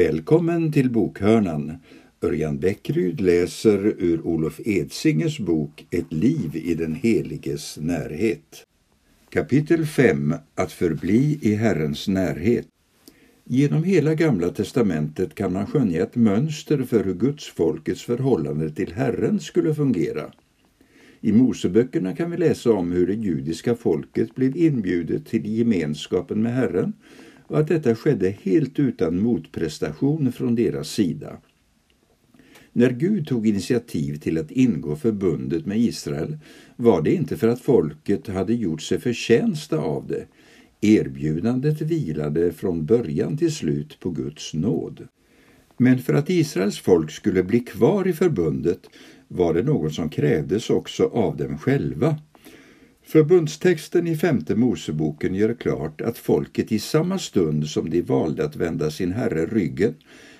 Välkommen till bokhörnan. Örjan Bäckryd läser ur Olof Edsingers bok Ett liv i den heliges närhet. Kapitel 5 Att förbli i Herrens närhet. Genom hela Gamla testamentet kan man skönja ett mönster för hur Guds folkets förhållande till Herren skulle fungera. I Moseböckerna kan vi läsa om hur det judiska folket blev inbjudet till gemenskapen med Herren och att detta skedde helt utan motprestation från deras sida. När Gud tog initiativ till att ingå förbundet med Israel var det inte för att folket hade gjort sig förtjänsta av det. Erbjudandet vilade från början till slut på Guds nåd. Men för att Israels folk skulle bli kvar i förbundet var det något som krävdes också av dem själva. Förbundstexten i femte Moseboken gör klart att folket i samma stund som de valde att vända sin herre ryggen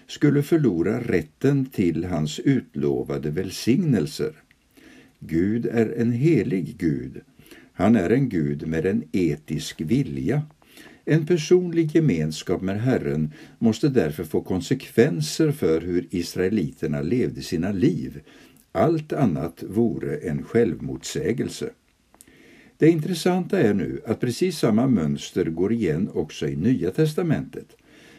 skulle förlora rätten till hans utlovade välsignelser. Gud är en helig Gud. Han är en Gud med en etisk vilja. En personlig gemenskap med Herren måste därför få konsekvenser för hur israeliterna levde sina liv. Allt annat vore en självmotsägelse. Det intressanta är nu att precis samma mönster går igen också i Nya testamentet.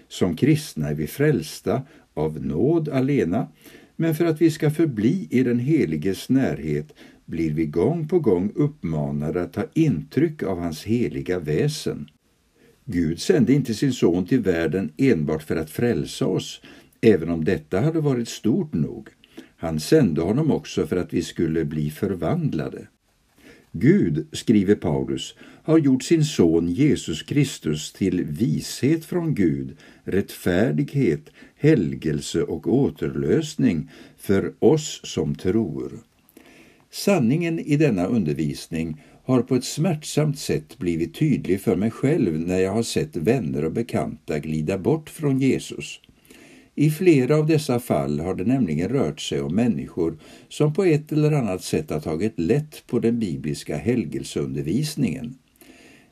Som kristna är vi frälsta av nåd alena, men för att vi ska förbli i den heliges närhet blir vi gång på gång uppmanade att ta intryck av hans heliga väsen. Gud sände inte sin son till världen enbart för att frälsa oss, även om detta hade varit stort nog. Han sände honom också för att vi skulle bli förvandlade. Gud, skriver Paulus, har gjort sin son Jesus Kristus till vishet från Gud, rättfärdighet, helgelse och återlösning för oss som tror. Sanningen i denna undervisning har på ett smärtsamt sätt blivit tydlig för mig själv när jag har sett vänner och bekanta glida bort från Jesus. I flera av dessa fall har det nämligen rört sig om människor som på ett eller annat sätt har tagit lätt på den bibliska helgelseundervisningen.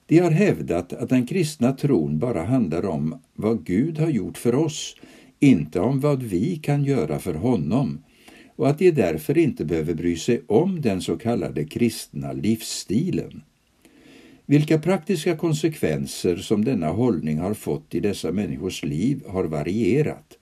De har hävdat att den kristna tron bara handlar om vad Gud har gjort för oss, inte om vad vi kan göra för honom, och att de därför inte behöver bry sig om den så kallade kristna livsstilen. Vilka praktiska konsekvenser som denna hållning har fått i dessa människors liv har varierat.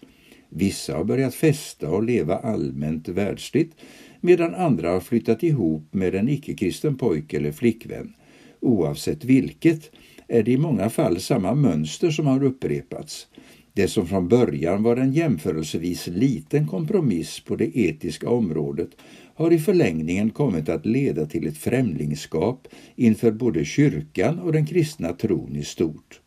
Vissa har börjat festa och leva allmänt världsligt medan andra har flyttat ihop med en icke-kristen pojke eller flickvän. Oavsett vilket är det i många fall samma mönster som har upprepats. Det som från början var en jämförelsevis liten kompromiss på det etiska området har i förlängningen kommit att leda till ett främlingskap inför både kyrkan och den kristna tron i stort.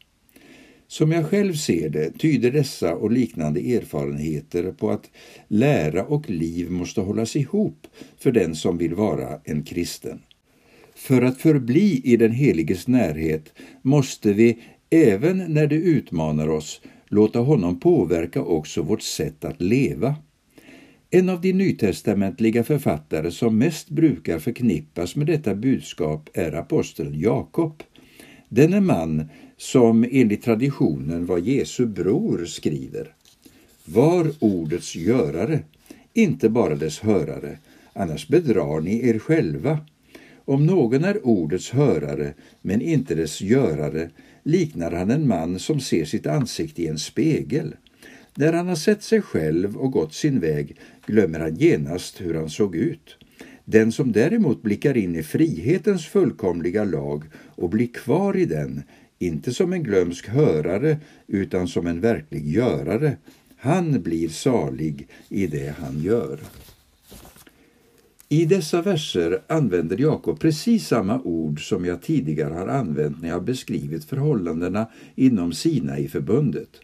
Som jag själv ser det tyder dessa och liknande erfarenheter på att lära och liv måste hållas ihop för den som vill vara en kristen. För att förbli i den heliges närhet måste vi, även när det utmanar oss, låta honom påverka också vårt sätt att leva. En av de nytestamentliga författare som mest brukar förknippas med detta budskap är aposteln Jakob. Denne man som enligt traditionen var Jesu bror, skriver Var ordets görare, inte bara dess hörare, annars bedrar ni er själva. Om någon är ordets hörare, men inte dess görare, liknar han en man som ser sitt ansikte i en spegel. När han har sett sig själv och gått sin väg glömmer han genast hur han såg ut. Den som däremot blickar in i frihetens fullkomliga lag och blir kvar i den inte som en glömsk hörare utan som en verklig görare. Han blir salig i det han gör. I dessa verser använder Jakob precis samma ord som jag tidigare har använt när jag beskrivit förhållandena inom Sinai-förbundet.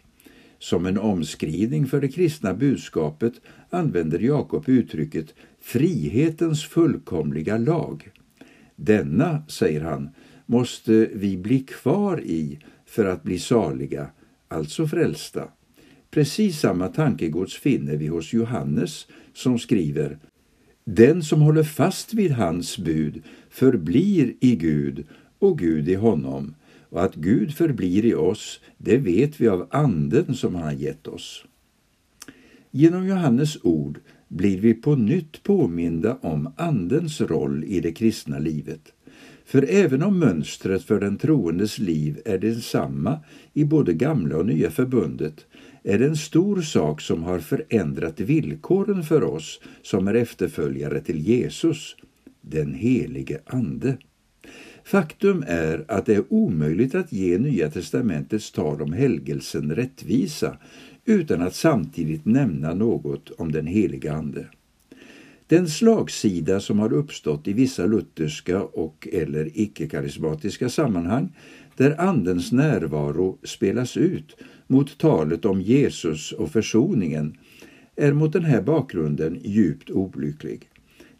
Som en omskrivning för det kristna budskapet använder Jakob uttrycket frihetens fullkomliga lag. Denna, säger han, måste vi bli kvar i för att bli saliga, alltså frälsta. Precis samma tankegods finner vi hos Johannes som skriver den som håller fast vid hans bud förblir i Gud och Gud i honom och att Gud förblir i oss, det vet vi av anden som han har gett oss. Genom Johannes ord blir vi på nytt påminda om Andens roll i det kristna livet. För även om mönstret för den troendes liv är detsamma i både gamla och nya förbundet är det en stor sak som har förändrat villkoren för oss som är efterföljare till Jesus, den helige Ande. Faktum är att det är omöjligt att ge Nya testamentets tal om helgelsen rättvisa utan att samtidigt nämna något om den heliga Ande. Den slagsida som har uppstått i vissa lutherska och eller icke-karismatiska sammanhang där Andens närvaro spelas ut mot talet om Jesus och försoningen är mot den här bakgrunden djupt olycklig.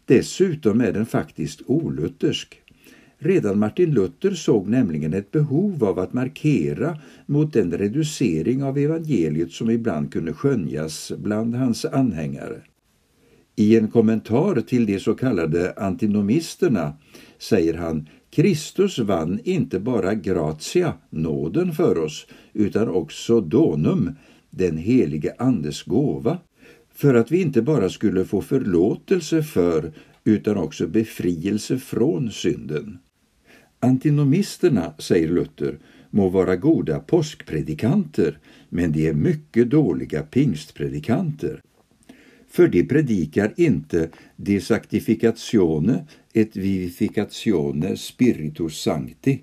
Dessutom är den faktiskt oluthersk. Redan Martin Luther såg nämligen ett behov av att markera mot den reducering av evangeliet som ibland kunde skönjas bland hans anhängare. I en kommentar till de så kallade antinomisterna säger han Kristus vann inte bara gratia, nåden för oss, utan också donum, den helige Andes gåva, för att vi inte bara skulle få förlåtelse för utan också befrielse från synden. Antinomisterna, säger Luther, må vara goda påskpredikanter, men de är mycket dåliga pingstpredikanter. För de predikar inte de sanctificatione et vivificatione spiritus sancti,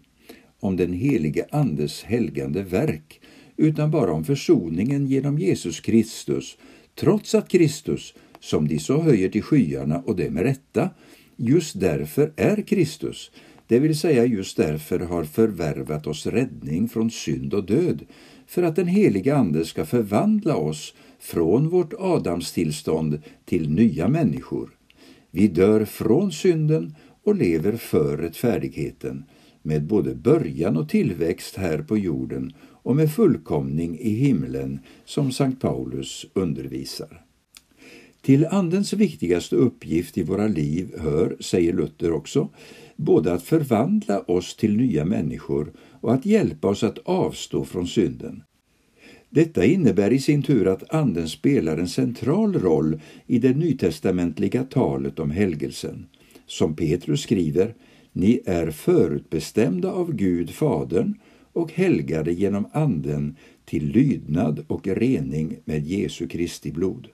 om den helige Andes helgande verk, utan bara om försoningen genom Jesus Kristus, trots att Kristus, som de så höjer till skyarna och det med rätta, just därför är Kristus, det vill säga just därför har förvärvat oss räddning från synd och död, för att den helige Ande ska förvandla oss från vårt Adamstillstånd till nya människor. Vi dör från synden och lever för rättfärdigheten, med både början och tillväxt här på jorden och med fullkomning i himlen, som Sankt Paulus undervisar. Till Andens viktigaste uppgift i våra liv hör, säger Luther också, både att förvandla oss till nya människor och att hjälpa oss att avstå från synden. Detta innebär i sin tur att Anden spelar en central roll i det nytestamentliga talet om helgelsen. Som Petrus skriver, ni är förutbestämda av Gud Fadern och helgade genom Anden till lydnad och rening med Jesu Kristi blod.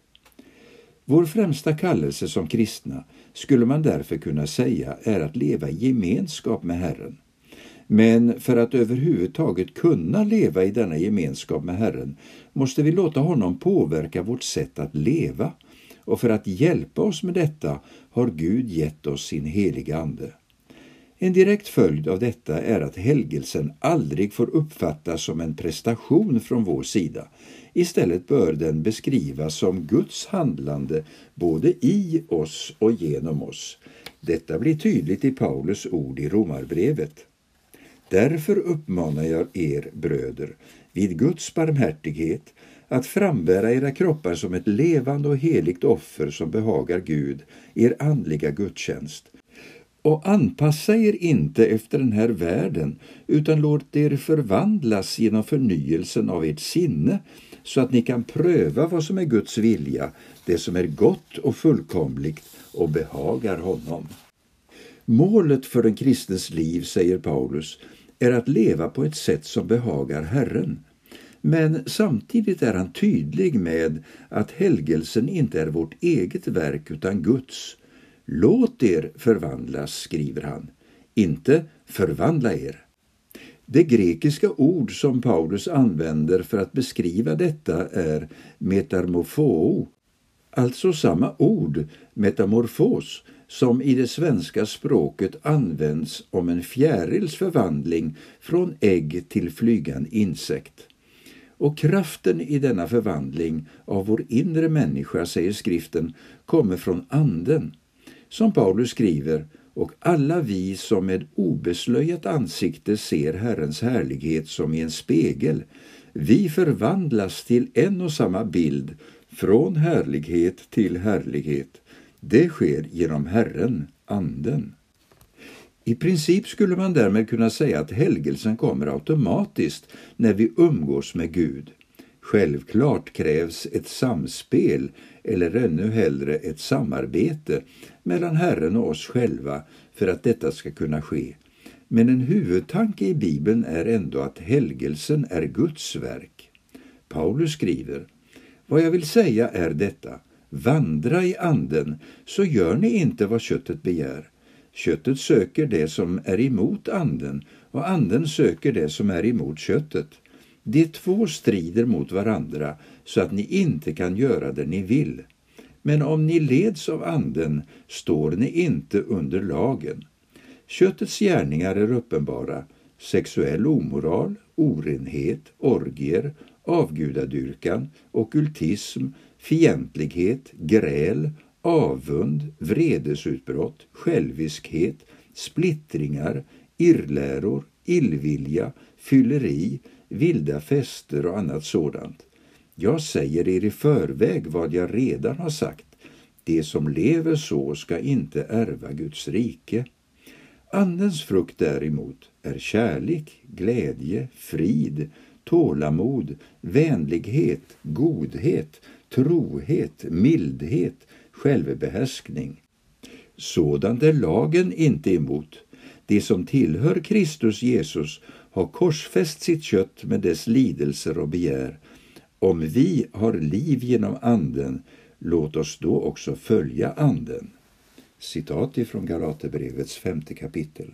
Vår främsta kallelse som kristna skulle man därför kunna säga är att leva i gemenskap med Herren. Men för att överhuvudtaget kunna leva i denna gemenskap med Herren måste vi låta honom påverka vårt sätt att leva och för att hjälpa oss med detta har Gud gett oss sin heliga Ande. En direkt följd av detta är att helgelsen aldrig får uppfattas som en prestation från vår sida. Istället bör den beskrivas som Guds handlande både i oss och genom oss. Detta blir tydligt i Paulus ord i Romarbrevet. Därför uppmanar jag er bröder vid Guds barmhärtighet att frambära era kroppar som ett levande och heligt offer som behagar Gud, er andliga gudstjänst. Och anpassa er inte efter den här världen, utan låt er förvandlas genom förnyelsen av ert sinne, så att ni kan pröva vad som är Guds vilja, det som är gott och fullkomligt och behagar honom. Målet för den kristnes liv, säger Paulus, är att leva på ett sätt som behagar Herren. Men samtidigt är han tydlig med att helgelsen inte är vårt eget verk utan Guds. Låt er förvandlas, skriver han, inte förvandla er. Det grekiska ord som Paulus använder för att beskriva detta är metamorfoo, alltså samma ord, metamorfos, som i det svenska språket används om en fjärils förvandling från ägg till flygande insekt. Och kraften i denna förvandling av vår inre människa, säger skriften, kommer från Anden. Som Paulus skriver, och alla vi som med obeslöjat ansikte ser Herrens härlighet som i en spegel, vi förvandlas till en och samma bild, från härlighet till härlighet, det sker genom Herren, Anden. I princip skulle man därmed kunna säga att helgelsen kommer automatiskt när vi umgås med Gud. Självklart krävs ett samspel, eller ännu hellre ett samarbete, mellan Herren och oss själva för att detta ska kunna ske. Men en huvudtanke i Bibeln är ändå att helgelsen är Guds verk. Paulus skriver vad jag vill säga är detta Vandra i anden, så gör ni inte vad köttet begär. Köttet söker det som är emot anden och anden söker det som är emot köttet. De två strider mot varandra så att ni inte kan göra det ni vill. Men om ni leds av anden står ni inte under lagen. Köttets gärningar är uppenbara sexuell omoral, orenhet, orgier, avgudadyrkan, okultism, fientlighet, gräl, avund, vredesutbrott, själviskhet, splittringar, irrläror, illvilja, fylleri, vilda fester och annat sådant. Jag säger er i förväg vad jag redan har sagt. De som lever så ska inte ärva Guds rike. Andens frukt däremot är kärlek, glädje, frid, tålamod, vänlighet, godhet, trohet, mildhet, självbehärskning. Sådant är lagen inte emot. De som tillhör Kristus Jesus har korsfäst sitt kött med dess lidelser och begär. Om vi har liv genom Anden, låt oss då också följa Anden. Citat ifrån Galaterbrevets femte kapitel.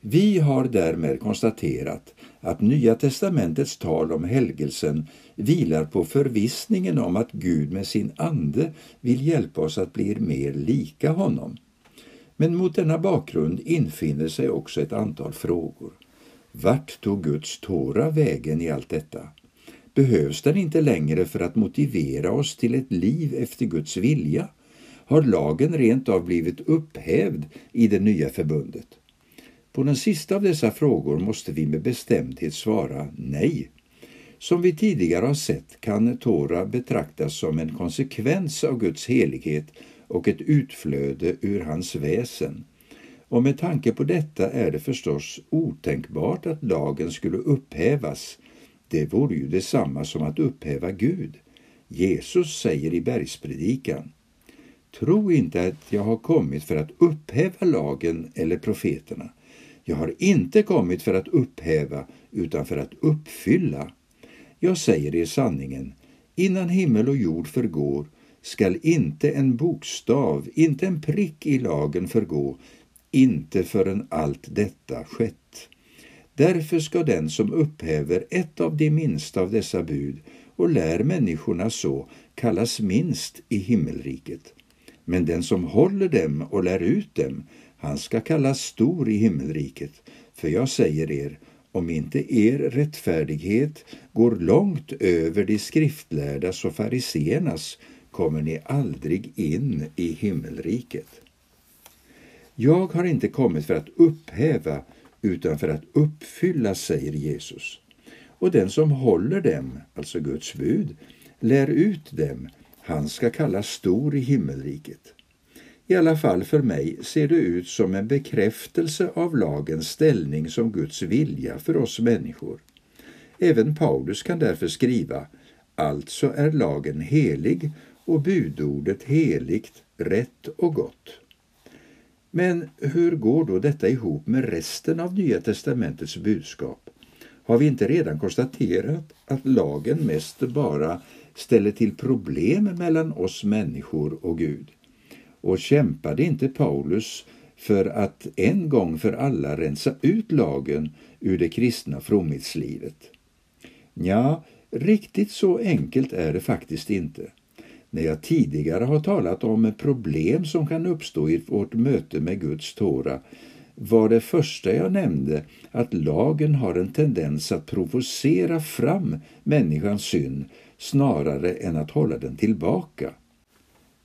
Vi har därmed konstaterat att Nya testamentets tal om helgelsen vilar på förvissningen om att Gud med sin ande vill hjälpa oss att bli mer lika honom. Men mot denna bakgrund infinner sig också ett antal frågor. Vart tog Guds Tora vägen i allt detta? Behövs den inte längre för att motivera oss till ett liv efter Guds vilja? Har lagen rent av blivit upphävd i det nya förbundet? På den sista av dessa frågor måste vi med bestämdhet svara nej. Som vi tidigare har sett kan Tora betraktas som en konsekvens av Guds helighet och ett utflöde ur hans väsen. Och med tanke på detta är det förstås otänkbart att lagen skulle upphävas. Det vore ju detsamma som att upphäva Gud. Jesus säger i bergspredikan Tro inte att jag har kommit för att upphäva lagen eller profeterna. Jag har inte kommit för att upphäva utan för att uppfylla. Jag säger er sanningen, innan himmel och jord förgår skall inte en bokstav, inte en prick i lagen förgå, inte förrän allt detta skett. Därför ska den som upphäver ett av de minsta av dessa bud och lär människorna så kallas minst i himmelriket. Men den som håller dem och lär ut dem, han ska kallas stor i himmelriket. För jag säger er, om inte er rättfärdighet går långt över de skriftlärdas och fariseernas kommer ni aldrig in i himmelriket. Jag har inte kommit för att upphäva utan för att uppfylla, säger Jesus. Och den som håller dem, alltså Guds bud, lär ut dem, han ska kallas stor i himmelriket. I alla fall för mig ser det ut som en bekräftelse av lagens ställning som Guds vilja för oss människor. Även Paulus kan därför skriva Alltså är lagen helig och budordet heligt, rätt och gott. Men hur går då detta ihop med resten av Nya testamentets budskap? Har vi inte redan konstaterat att lagen mest bara ställer till problem mellan oss människor och Gud? Och kämpade inte Paulus för att en gång för alla rensa ut lagen ur det kristna fromhetslivet? Ja, riktigt så enkelt är det faktiskt inte. När jag tidigare har talat om problem som kan uppstå i vårt möte med Guds Tora var det första jag nämnde att lagen har en tendens att provocera fram människans synd snarare än att hålla den tillbaka.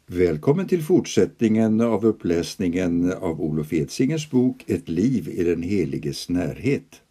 Välkommen till fortsättningen av uppläsningen av Olof Edsingers bok Ett liv i den heliges närhet.